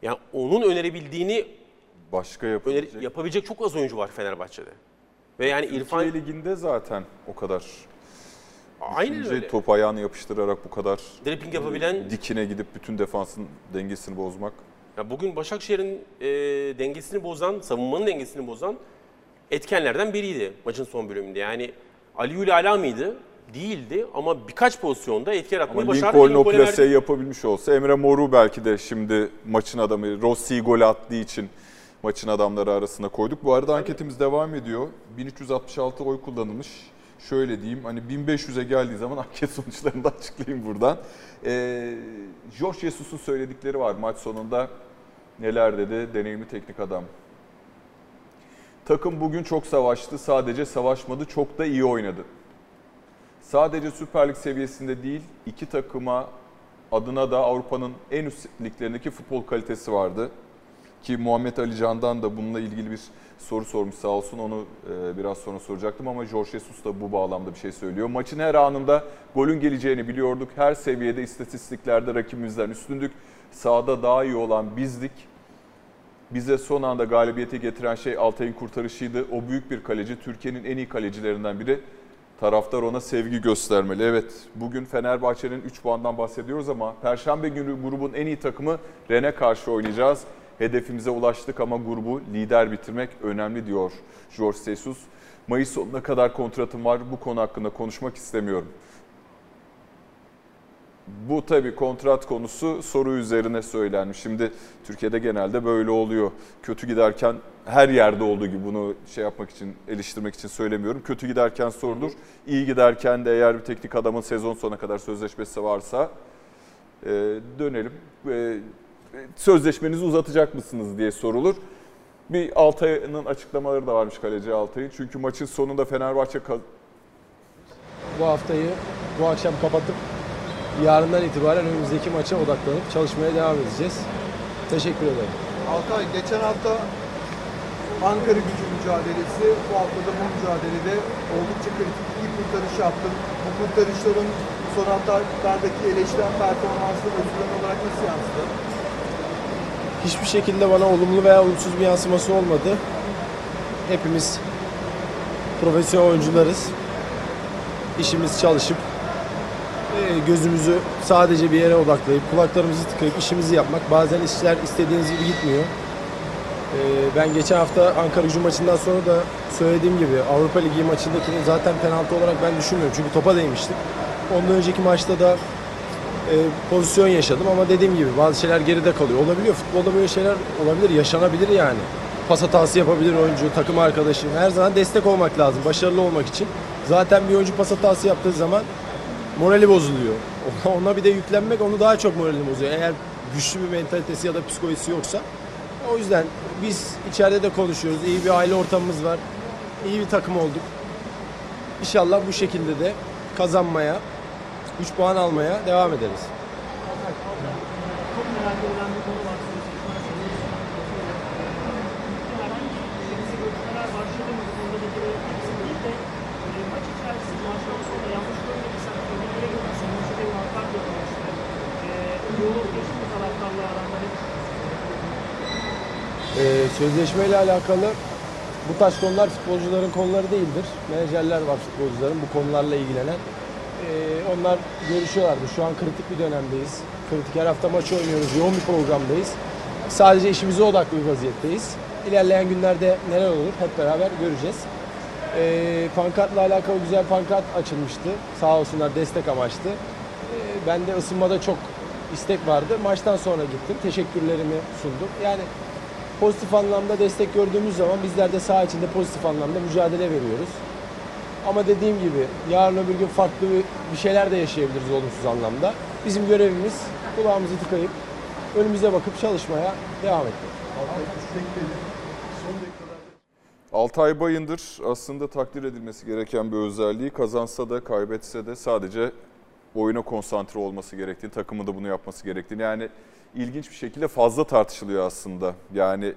yani onun önerebildiğini Başka öner- yapabilecek. yapabilecek çok az oyuncu var Fenerbahçe'de. Ve yani İrfan Türkiye Ligi'nde zaten o kadar. Aynen öyle. Top ayağını yapıştırarak bu kadar Dribbling yapabilen dikine gidip bütün defansın dengesini bozmak. Ya bugün Başakşehir'in e, dengesini bozan, savunmanın dengesini bozan etkenlerden biriydi maçın son bölümünde. Yani Ali Ala mıydı? Değildi ama birkaç pozisyonda etki yaratmayı Ama başardı. Lincoln o plaseyi yapabilmiş olsa Emre Mor'u belki de şimdi maçın adamı Rossi gol attığı için maçın adamları arasına koyduk. Bu arada anketimiz devam ediyor. 1366 oy kullanılmış. Şöyle diyeyim hani 1500'e geldiği zaman anket sonuçlarını da açıklayayım buradan. Ee, Jorge Jesus'un söyledikleri var maç sonunda. Neler dedi deneyimli teknik adam. Takım bugün çok savaştı. Sadece savaşmadı, çok da iyi oynadı. Sadece Süper Lig seviyesinde değil, iki takıma adına da Avrupa'nın en üst liglerindeki futbol kalitesi vardı. Ki Muhammed Ali Can'dan da bununla ilgili bir soru sormuş sağ olsun. Onu e, biraz sonra soracaktım ama Jorge Jesus da bu bağlamda bir şey söylüyor. Maçın her anında golün geleceğini biliyorduk. Her seviyede istatistiklerde rakibimizden üstündük. Sahada daha iyi olan bizdik. Bize son anda galibiyete getiren şey Altay'ın kurtarışıydı. O büyük bir kaleci, Türkiye'nin en iyi kalecilerinden biri. Taraftar ona sevgi göstermeli. Evet, bugün Fenerbahçe'nin 3 puandan bahsediyoruz ama Perşembe günü grubun en iyi takımı Ren'e karşı oynayacağız. Hedefimize ulaştık ama grubu lider bitirmek önemli diyor Jorge Jesus. Mayıs sonuna kadar kontratım var. Bu konu hakkında konuşmak istemiyorum. Bu tabii kontrat konusu soru üzerine söylenmiş. Şimdi Türkiye'de genelde böyle oluyor. Kötü giderken her yerde olduğu gibi bunu şey yapmak için, eleştirmek için söylemiyorum. Kötü giderken sorulur. İyi giderken de eğer bir teknik adamın sezon sonuna kadar sözleşmesi varsa e, dönelim. E, sözleşmenizi uzatacak mısınız diye sorulur. Bir Altay'ın açıklamaları da varmış kaleci Altay'ın. Çünkü maçın sonunda Fenerbahçe kaz- bu haftayı bu akşam kapatıp yarından itibaren önümüzdeki maça odaklanıp çalışmaya devam edeceğiz. Teşekkür ederim. Altay geçen hafta Ankara gücü mücadelesi, bu hafta da bu mücadelede oldukça kritik bir kurtarış yaptın. Bu kurtarışların son haftalardaki eleştiren performansını özgüven olarak nasıl yansıdı? Hiçbir şekilde bana olumlu veya olumsuz bir yansıması olmadı. Hepimiz profesyonel oyuncularız. İşimiz çalışıp e, gözümüzü sadece bir yere odaklayıp kulaklarımızı tıkayıp işimizi yapmak. Bazen işler istediğiniz gibi gitmiyor. E, Ben geçen hafta Ankara gücü maçından sonra da söylediğim gibi Avrupa Ligi maçındakini zaten penaltı olarak ben düşünmüyorum. Çünkü topa değmiştik. Ondan önceki maçta da e, pozisyon yaşadım ama dediğim gibi bazı şeyler geride kalıyor. Olabiliyor. Futbolda böyle şeyler olabilir, yaşanabilir yani. Pas hatası yapabilir oyuncu, takım arkadaşı. Her zaman destek olmak lazım başarılı olmak için. Zaten bir oyuncu pas hatası yaptığı zaman morali bozuluyor. Ona- bir de yüklenmek onu daha çok moralini bozuyor. Eğer güçlü bir mentalitesi ya da psikolojisi yoksa. O yüzden biz içeride de konuşuyoruz. İyi bir aile ortamımız var. İyi bir takım olduk. İnşallah bu şekilde de kazanmaya, 3 puan almaya devam ederiz. Çok merak edilen bir konu var. Sözleşmeyle alakalı bu tarz konular futbolcuların konuları değildir. Menajerler var futbolcuların bu konularla ilgilenen. Ee, onlar görüşüyorlardı. Şu an kritik bir dönemdeyiz. Kritik her hafta maç oynuyoruz. Yoğun bir programdayız. Sadece işimize odaklı bir vaziyetteyiz. İlerleyen günlerde neler olur hep beraber göreceğiz. Ee, pankartla alakalı güzel pankart açılmıştı. Sağ olsunlar destek amaçlı. Ee, ben de ısınmada çok istek vardı. Maçtan sonra gittim. Teşekkürlerimi sundum. Yani pozitif anlamda destek gördüğümüz zaman bizler de saha içinde pozitif anlamda mücadele veriyoruz. Ama dediğim gibi yarın öbür gün farklı bir- şeyler de yaşayabiliriz olumsuz anlamda. Bizim görevimiz kulağımızı tıkayıp önümüze bakıp çalışmaya devam etmek. Altay Bayındır aslında takdir edilmesi gereken bir özelliği kazansa da kaybetse de sadece oyuna konsantre olması gerektiğini, takımı da bunu yapması gerektiğini. Yani ilginç bir şekilde fazla tartışılıyor aslında. Yani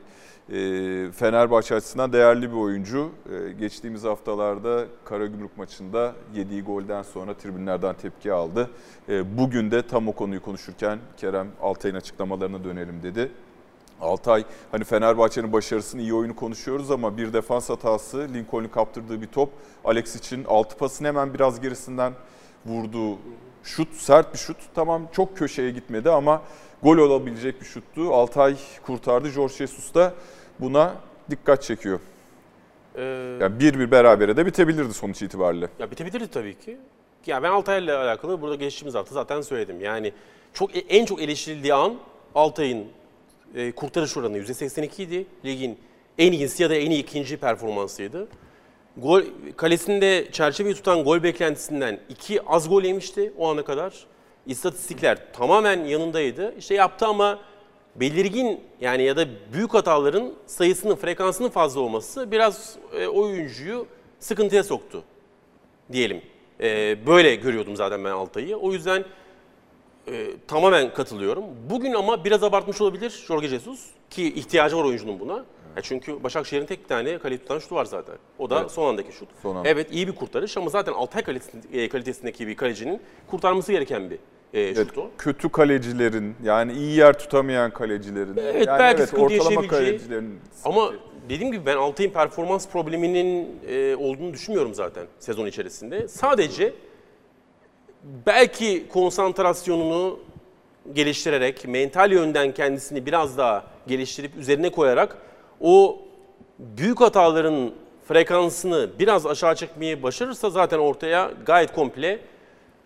e, Fenerbahçe açısından değerli bir oyuncu. E, geçtiğimiz haftalarda Karagümrük maçında yediği golden sonra tribünlerden tepki aldı. E, bugün de tam o konuyu konuşurken Kerem Altay'ın açıklamalarına dönelim dedi. Altay hani Fenerbahçe'nin başarısını iyi oyunu konuşuyoruz ama bir defans hatası Lincoln'un kaptırdığı bir top Alex için altı pasın hemen biraz gerisinden vurduğu şut sert bir şut. Tamam çok köşeye gitmedi ama gol olabilecek bir şuttu. Altay kurtardı. Jorge Jesus da buna dikkat çekiyor. Ee, Yani bir bir berabere de bitebilirdi sonuç itibariyle. Ya bitebilirdi tabii ki. Ya ben Altay'la alakalı burada geçtiğimiz hafta zaten söyledim. Yani çok en çok eleştirildiği an Altay'ın e, kurtarış oranı %82 idi. Ligin en iyisi ya da en iyi ikinci performansıydı. Gol kalesinde çerçeveyi tutan gol beklentisinden iki az gol yemişti o ana kadar. İstatistikler tamamen yanındaydı. İşte yaptı ama belirgin yani ya da büyük hataların sayısının, frekansının fazla olması biraz e, oyuncuyu sıkıntıya soktu diyelim. Ee, böyle görüyordum zaten ben Altay'ı. O yüzden e, tamamen katılıyorum. Bugün ama biraz abartmış olabilir Jorge Jesus ki ihtiyacı var oyuncunun buna. Ya çünkü Başakşehir'in tek bir tane kale tutan şutu var zaten. O da Evet. son andaki şut. Son anda. Evet iyi bir kurtarış ama zaten Altay e, kalitesindeki bir kalecinin kurtarması gereken bir e, Evet, şut o. kötü kalecilerin yani iyi yer tutamayan kalecilerin. Evet, yani belki sıkıntı ortalama yaşayabileceği- kalecilerin. Ama dediğim gibi ben Altay'ın performans probleminin e, olduğunu düşünmüyorum zaten sezon içerisinde. Sadece belki konsantrasyonunu geliştirerek, mental yönden kendisini biraz daha geliştirip üzerine koyarak o büyük hataların frekansını biraz aşağı çekmeyi başarırsa zaten ortaya gayet komple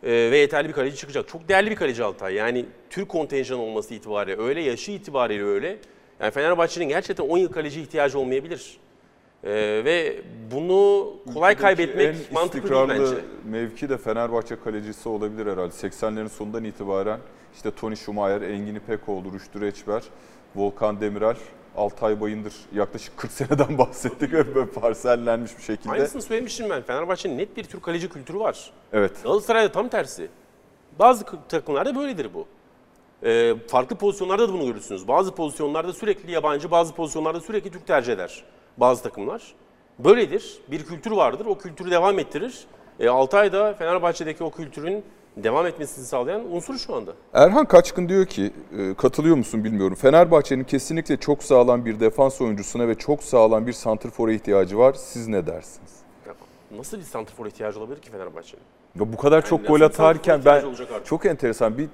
e, ve yeterli bir kaleci çıkacak. Çok değerli bir kaleci Altay. Yani Türk kontenjanı olması itibariyle öyle, yaşı itibariyle öyle. Yani Fenerbahçe'nin gerçekten 10 yıl kaleci ihtiyacı olmayabilir. E, ve bunu kolay Ülkedeki kaybetmek en mantıklı değil bence. mevki de Fenerbahçe kalecisi olabilir herhalde. 80'lerin sonundan itibaren işte Tony Schumacher, Engin İpekoğlu, Rüştü Reçber, Volkan Demirel, Altay Bayındır yaklaşık 40 seneden bahsettik ve böyle parsellenmiş bir şekilde. Aynısını söylemiştim ben. Fenerbahçe'nin net bir Türk kaleci kültürü var. Evet. Galatasaray'da tam tersi. Bazı takımlarda böyledir bu. Ee, farklı pozisyonlarda da bunu görürsünüz. Bazı pozisyonlarda sürekli yabancı, bazı pozisyonlarda sürekli Türk tercih eder bazı takımlar. Böyledir. Bir kültür vardır. O kültürü devam ettirir. E, Altay da Fenerbahçe'deki o kültürün devam etmesini sağlayan unsur şu anda. Erhan Kaçkın diyor ki, e, katılıyor musun bilmiyorum. Fenerbahçe'nin kesinlikle çok sağlam bir defans oyuncusuna ve çok sağlam bir santrfora ihtiyacı var. Siz ne dersiniz? Nasıl bir santrfor ihtiyacı olabilir ki Fenerbahçe'nin? Ya bu kadar çok nasıl gol atarken ben çok enteresan bir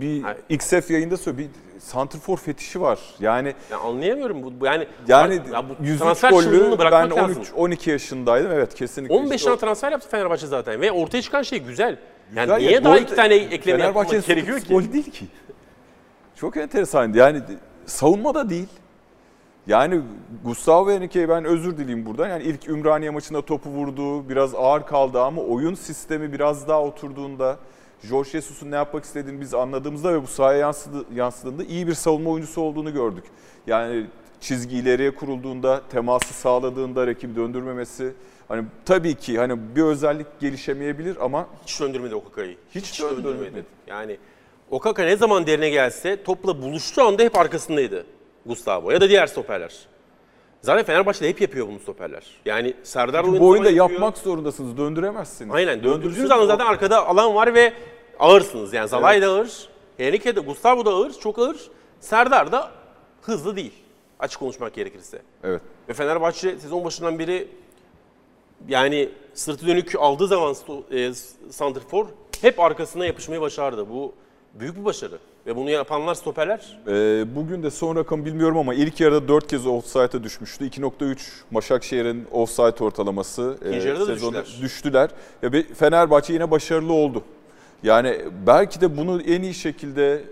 bir Hayır. XF yayında söylüyor bir santrfor fetişi var. Yani Ya anlayamıyorum bu yani yani ya bu 103 transfer gollü ben bırakmak 13 lazım. 12 yaşındaydım. Evet kesinlikle. 15 işte tane transfer yaptı Fenerbahçe zaten ve ortaya çıkan şey güzel. Yani Güzel niye ya, daha iki tane ekleme yapmak gerekiyor ki? Gol değil ki. Çok enteresandı. Yani savunma da değil. Yani Gustavo Henrique'ye ben özür dileyim buradan. Yani ilk Ümraniye maçında topu vurdu, biraz ağır kaldı ama oyun sistemi biraz daha oturduğunda Jorge Jesus'un ne yapmak istediğini biz anladığımızda ve bu sahaya yansıdı, yansıdığında iyi bir savunma oyuncusu olduğunu gördük. Yani çizgi ileriye kurulduğunda, teması sağladığında rakibi döndürmemesi. Hani tabii ki hani bir özellik gelişemeyebilir ama Hiç döndürmedi Okaka'yı. Hiç döndürmedi. Yani Okaka ne zaman derine gelse topla buluştuğu anda hep arkasındaydı Gustavo ya da diğer stoperler. Zaten Fenerbahçe'de hep yapıyor bunu stoperler. Yani Serdar oyunu bu oyunda zaman yapıyor. yapmak zorundasınız. Döndüremezsiniz. Aynen döndürdüğünüz o- zaten arkada alan var ve ağırsınız. Yani Zalay da ağır, Henrique de Gustavo da ağır, çok ağır. Serdar da hızlı değil. Açık konuşmak gerekirse. Evet. Ve Fenerbahçe sezon başından beri yani sırtı dönük aldığı zaman e, Santrfor hep arkasına yapışmayı başardı. Bu büyük bir başarı. Ve bunu yapanlar stoperler. Ee, bugün de son rakamı bilmiyorum ama ilk yarıda 4 kez offside'a düşmüştü. 2.3 Başakşehir'in offside ortalaması. Ee, İkinci yarıda da sezonda düştüler. düştüler. Ya bir Fenerbahçe yine başarılı oldu. Yani belki de bunu en iyi şekilde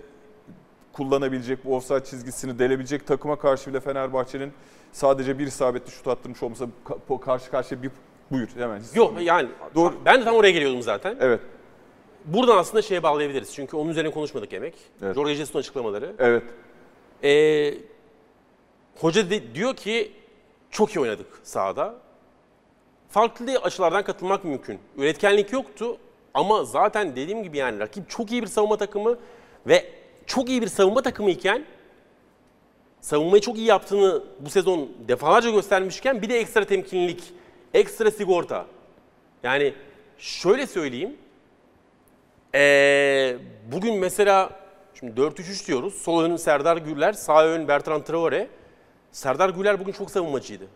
kullanabilecek, bu offside çizgisini delebilecek takıma karşı bile Fenerbahçe'nin sadece bir isabetli şut attırmış olması ka- karşı karşıya bir buyur hemen. Yok yani Doğru. ben de tam oraya geliyordum zaten. Evet. Buradan aslında şeye bağlayabiliriz. Çünkü onun üzerine konuşmadık yemek. Evet. Jorge Jesus'un açıklamaları. Evet. Ee, hoca de, diyor ki çok iyi oynadık sahada. Farklı açılardan katılmak mümkün. Üretkenlik yoktu ama zaten dediğim gibi yani rakip çok iyi bir savunma takımı ve çok iyi bir savunma takımı iken savunmayı çok iyi yaptığını bu sezon defalarca göstermişken bir de ekstra temkinlilik, ekstra sigorta. Yani şöyle söyleyeyim. Ee, bugün mesela şimdi 4-3-3 diyoruz. Sol ön Serdar Gürler, sağ ön Bertrand Traore. Serdar Gürler bugün çok savunmacıydı.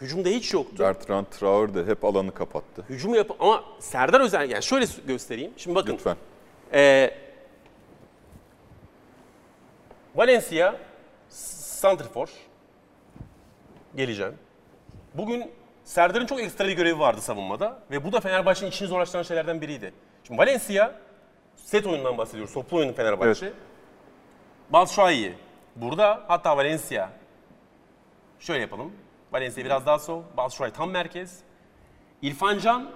Hücumda hiç yoktu. Bertrand Traore de hep alanı kapattı. Hücum yap ama Serdar özel yani şöyle göstereyim. Şimdi bakın. Lütfen. Ee, Valencia Santrfor geleceğim. Bugün Serdar'ın çok ekstra bir görevi vardı savunmada ve bu da Fenerbahçe'nin işini zorlaştıran şeylerden biriydi. Şimdi Valencia set oyunundan bahsediyoruz. Toplu oyunu Fenerbahçe. Evet. Batshuayi burada hatta Valencia şöyle yapalım. Valencia biraz daha sol. Batshuayi tam merkez. İrfan Can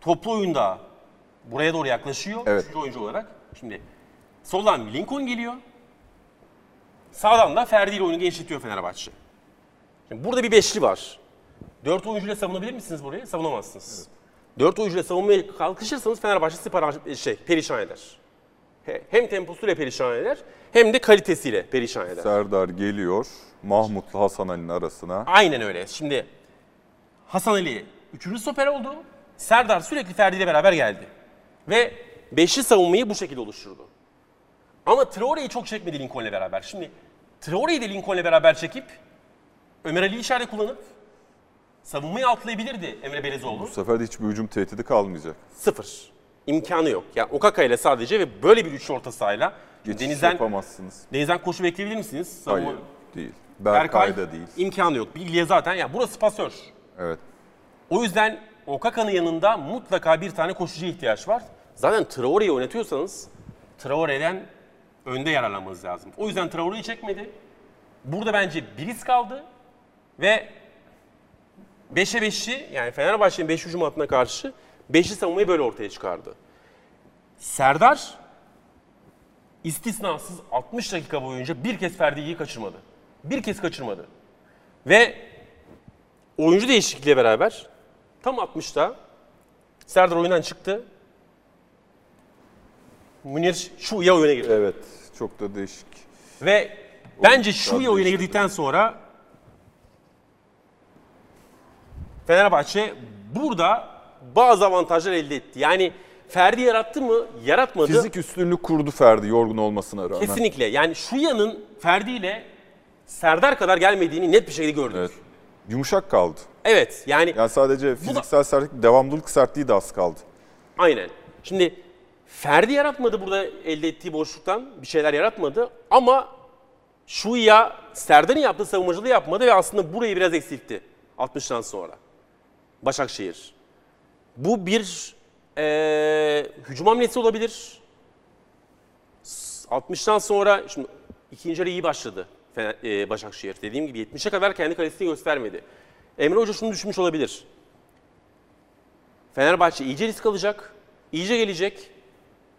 toplu oyunda buraya doğru yaklaşıyor. Evet. Üçüncü oyuncu olarak. Şimdi soldan Lincoln geliyor. Sağdan da Ferdi ile oyunu genişletiyor Fenerbahçe. Şimdi burada bir beşli var. Dört oyuncuyla savunabilir misiniz burayı? Savunamazsınız. Dört oyuncuyla savunmaya kalkışırsanız Fenerbahçe sizi para- şey, perişan eder. He- Hem temposuyla perişan eder hem de kalitesiyle perişan eder. Serdar geliyor. Mahmut'la Hasan Ali'nin arasına. Aynen öyle. Şimdi Hasan Ali üçüncü stoper oldu. Serdar sürekli Ferdi ile beraber geldi. Ve beşli savunmayı bu şekilde oluşturdu. Ama Traore'yi çok çekmedi Lincoln'le beraber. Şimdi Traore'yi de Lincoln'le beraber çekip Ömer Ali'yi içeride kullanıp savunmayı altlayabilirdi Emre Belezoğlu. Bu sefer de hiçbir hücum tehdidi kalmayacak. Sıfır. İmkanı yok. Yani Okaka ile sadece ve böyle bir üçlü orta sahayla Geçiş Deniz'den, yapamazsınız. Deniz'den koşu bekleyebilir misiniz? Savunma- Hayır değil. Berkay, Berkay da değil. imkanı yok. Bilgiye zaten ya burası pasör. Evet. O yüzden Okaka'nın yanında mutlaka bir tane koşucuya ihtiyaç var. Zaten Traore'yi oynatıyorsanız Traore'den önde yararlanmanız lazım. O yüzden Traore'yi çekmedi. Burada bence bir risk aldı ve 5'e 5'i yani Fenerbahçe'nin 5 hücum hattına karşı 5'li savunmayı böyle ortaya çıkardı. Serdar istisnasız 60 dakika boyunca bir kez Ferdi'yi kaçırmadı. Bir kez kaçırmadı. Ve oyuncu değişikliğiyle beraber tam 60'ta Serdar oyundan çıktı. Münir şu ya oyuna girdi. Evet. Çok da değişik. Ve bence şu ya oyuna girdikten sonra Fenerbahçe burada bazı avantajlar elde etti. Yani Ferdi yarattı mı? Yaratmadı. Fizik üstünlük kurdu Ferdi yorgun olmasına rağmen. Kesinlikle. Yani şu yanın Ferdi ile Serdar kadar gelmediğini net bir şekilde gördük. Evet. Yumuşak kaldı. Evet yani Yani sadece fiziksel sertlik, devamlılık sertliği de az kaldı. Aynen. Şimdi Ferdi yaratmadı burada elde ettiği boşluktan bir şeyler yaratmadı ama şu ya Serdar'ın yaptığı savunmacılığı yapmadı ve aslında burayı biraz eksiltti 60'tan sonra. Başakşehir. Bu bir eee hücum hamlesi olabilir. S- 60'tan sonra şimdi ikinci yarı iyi başladı Fener- eee, Başakşehir. Dediğim gibi 70'e kadar kendi kalesini göstermedi. Emre Hoca şunu düşünmüş olabilir. Fenerbahçe iyice risk alacak, iyice gelecek.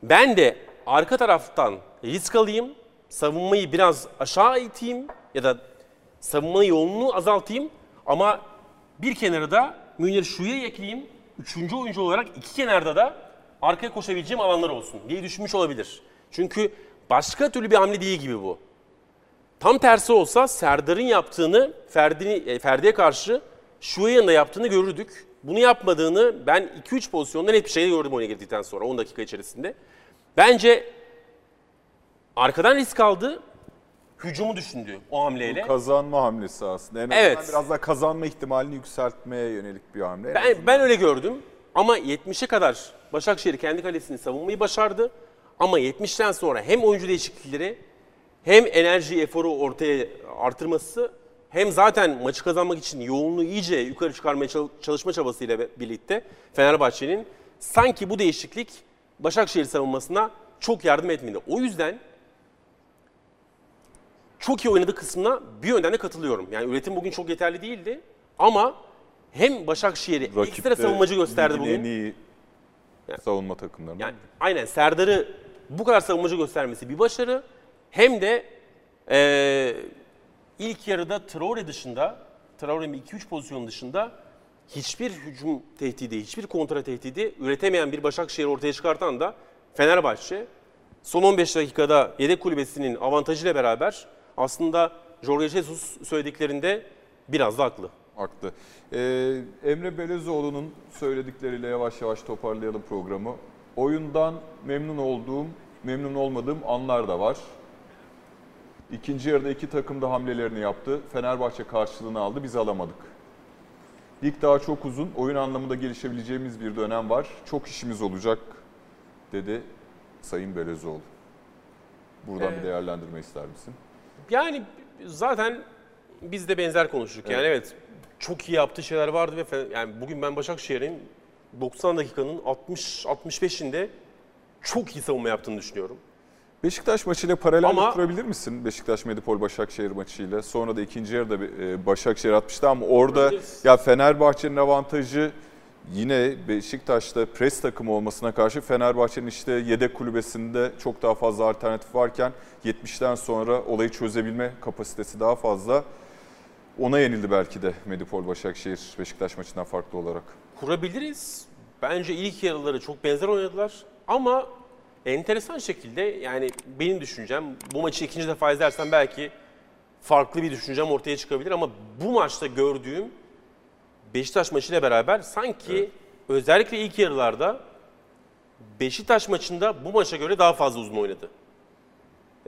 Ben de arka taraftan risk alayım, savunmayı biraz aşağı iteyim ya da savunma yoğunluğu azaltayım ama bir kenara da Münir Şu'ya ekleyeyim. Üçüncü oyuncu olarak iki kenarda da arkaya koşabileceğim alanlar olsun diye düşünmüş olabilir. Çünkü başka türlü bir hamle değil gibi bu. Tam tersi olsa Serdar'ın yaptığını Ferdi, e, Ferdi'ye karşı Şua'nın da yaptığını görürdük. Bunu yapmadığını ben 2-3 pozisyonda net bir şekilde gördüm oyuna girdikten sonra 10 dakika içerisinde. Bence arkadan risk aldı, hücumu düşündü o hamleyle. Kazanma hamlesi aslında. En Evet. azından biraz da kazanma ihtimalini yükseltmeye yönelik bir hamle. En Ben, ben öyle gördüm ama 70'e kadar Başakşehir kendi kalesini savunmayı başardı. Ama 70'ten sonra hem oyuncu değişiklikleri hem enerji eforu ortaya artırması hem zaten maçı kazanmak için yoğunluğu iyice yukarı çıkarmaya çal- çalışma çabasıyla birlikte Fenerbahçe'nin sanki bu değişiklik Başakşehir savunmasına çok yardım etmedi. O yüzden çok iyi oynadığı kısmına bir yönden de katılıyorum. Yani üretim bugün çok yeterli değildi ama hem Başakşehir'i ekstra savunmacı gösterdi bugün. En iyi savunma takımlarından. Yani aynen Serdar'ı bu kadar savunmacı göstermesi bir başarı. Hem de eee, ilk yarıda Traore dışında, Traore'nin 2-3 pozisyon dışında hiçbir hücum tehdidi, hiçbir kontra tehdidi üretemeyen bir Başakşehir ortaya çıkartan da Fenerbahçe. Son 15 dakikada yedek kulübesinin avantajıyla beraber aslında Jorge Jesus söylediklerinde biraz da haklı. Haklı. Ee, Emre Belezoğlu'nun söyledikleriyle yavaş yavaş toparlayalım programı. Oyundan memnun olduğum, memnun olmadığım anlar da var. İkinci yarıda iki takım da hamlelerini yaptı. Fenerbahçe karşılığını aldı, biz alamadık. Lig daha çok uzun, oyun anlamında gelişebileceğimiz bir dönem var. Çok işimiz olacak dedi Sayın Belezoğlu. Buradan bir değerlendirme ister misin? Yani zaten biz de benzer konuştuk. Yani evet çok iyi yaptığı şeyler vardı ve fe- yani bugün ben Başakşehir'in 90 dakikanın 60 65'inde çok iyi savunma yaptığını düşünüyorum. Beşiktaş maçıyla paralel Ama- kurabilir misin? Beşiktaş Medipol Başakşehir maçıyla. Sonra da ikinci yarıda bir, e, Başakşehir atmıştı ama orada ya Fenerbahçe'nin avantajı yine Beşiktaş'ta pres takımı olmasına karşı Fenerbahçe'nin işte yedek kulübesinde çok daha fazla alternatif varken 70'ten sonra olayı çözebilme kapasitesi daha fazla. Ona yenildi belki de Medipol Başakşehir Beşiktaş maçından farklı olarak. Kurabiliriz. Bence ilk yarıları çok benzer oynadılar ama enteresan şekilde yani benim düşüncem bu maçı ikinci defa izlersem belki farklı bir düşüncem ortaya çıkabilir ama bu maçta gördüğüm Beşiktaş maçıyla beraber sanki özellikle ilk yarılarda Beşiktaş maçında bu maça göre daha fazla uzun oynadı.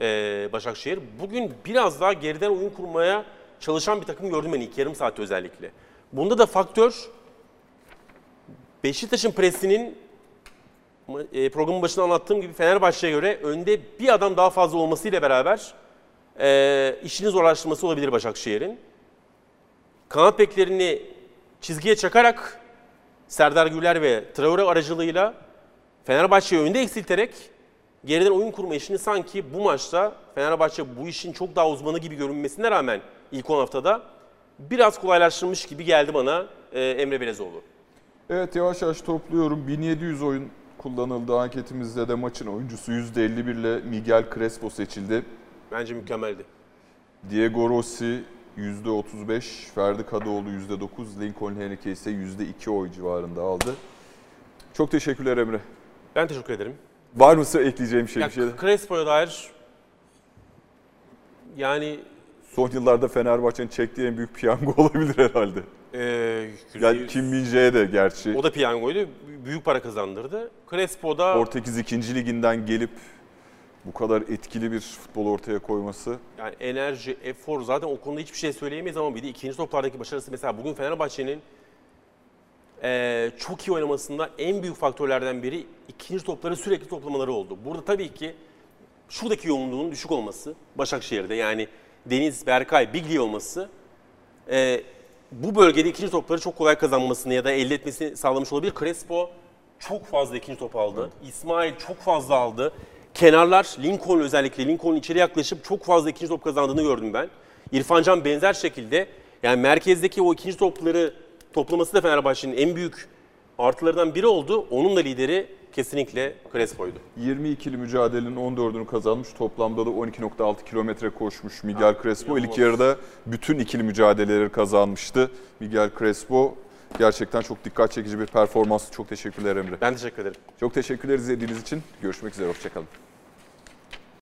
Ee, Başakşehir. Bugün biraz daha geriden oyun kurmaya çalışan bir takım gördüm ben ilk yarım saatte özellikle. Bunda da faktör Beşiktaş'ın presinin programın başında anlattığım gibi Fenerbahçe'ye göre önde bir adam daha fazla olmasıyla beraber e, işini zorlaştırması olabilir Başakşehir'in. Kanat beklerini çizgiye çakarak Serdar Güler ve Traore aracılığıyla Fenerbahçe'yi önde eksilterek geriden oyun kurma işini sanki bu maçta Fenerbahçe bu işin çok daha uzmanı gibi görünmesine rağmen ilk 10 haftada biraz kolaylaştırmış gibi geldi bana e, Emre Belezoğlu. Evet yavaş yavaş topluyorum. 1700 oyun kullanıldı. Anketimizde de maçın oyuncusu %51 ile Miguel Crespo seçildi. Bence mükemmeldi. Diego Rossi %35, Ferdi Kadıoğlu %9, Lincoln Henrique ise %2 oy civarında aldı. Çok teşekkürler Emre. Ben teşekkür ederim. Var mı ekleyeceğim şey Ya, bir şey? Crespo'ya dair yani Son yıllarda Fenerbahçe'nin çektiği en büyük piyango olabilir herhalde. e, Yani Kim Min-jae de gerçi o da piyangoydu. Büyük para kazandırdı. Crespo'da Portekiz 2. liginden gelip bu kadar etkili bir futbol ortaya koyması yani enerji, efor zaten o konuda hiçbir şey söyleyemeyiz ama bir de ikinci toplardaki başarısı mesela bugün Fenerbahçe'nin eee, çok iyi oynamasında en büyük faktörlerden biri ikinci topları sürekli toplamaları oldu. Burada tabii ki şuradaki yoğunluğun düşük olması Başakşehir'de yani Deniz, Berkay, Bigli olması eee, bu bölgede ikinci topları çok kolay kazanmasını ya da elde etmesini sağlamış olabilir. Crespo çok fazla ikinci top aldı. İsmail çok fazla aldı. Kenarlar Lincoln özellikle Lincoln içeri yaklaşıp çok fazla ikinci top kazandığını gördüm ben. İrfan Can benzer şekilde yani merkezdeki o ikinci topları toplaması da Fenerbahçe'nin en büyük artılarından biri oldu. Onun da lideri kesinlikle Crespo'ydu. 22'li mücadelenin 14'ünü kazanmış. Toplamda da 12.6 kilometre koşmuş Miguel Crespo. İlk yarıda bütün ikili mücadeleleri kazanmıştı. Miguel Crespo gerçekten çok dikkat çekici bir performans. Çok teşekkürler Emre. Ben teşekkür ederim. Çok teşekkürler izlediğiniz için. Görüşmek üzere. Hoşçakalın.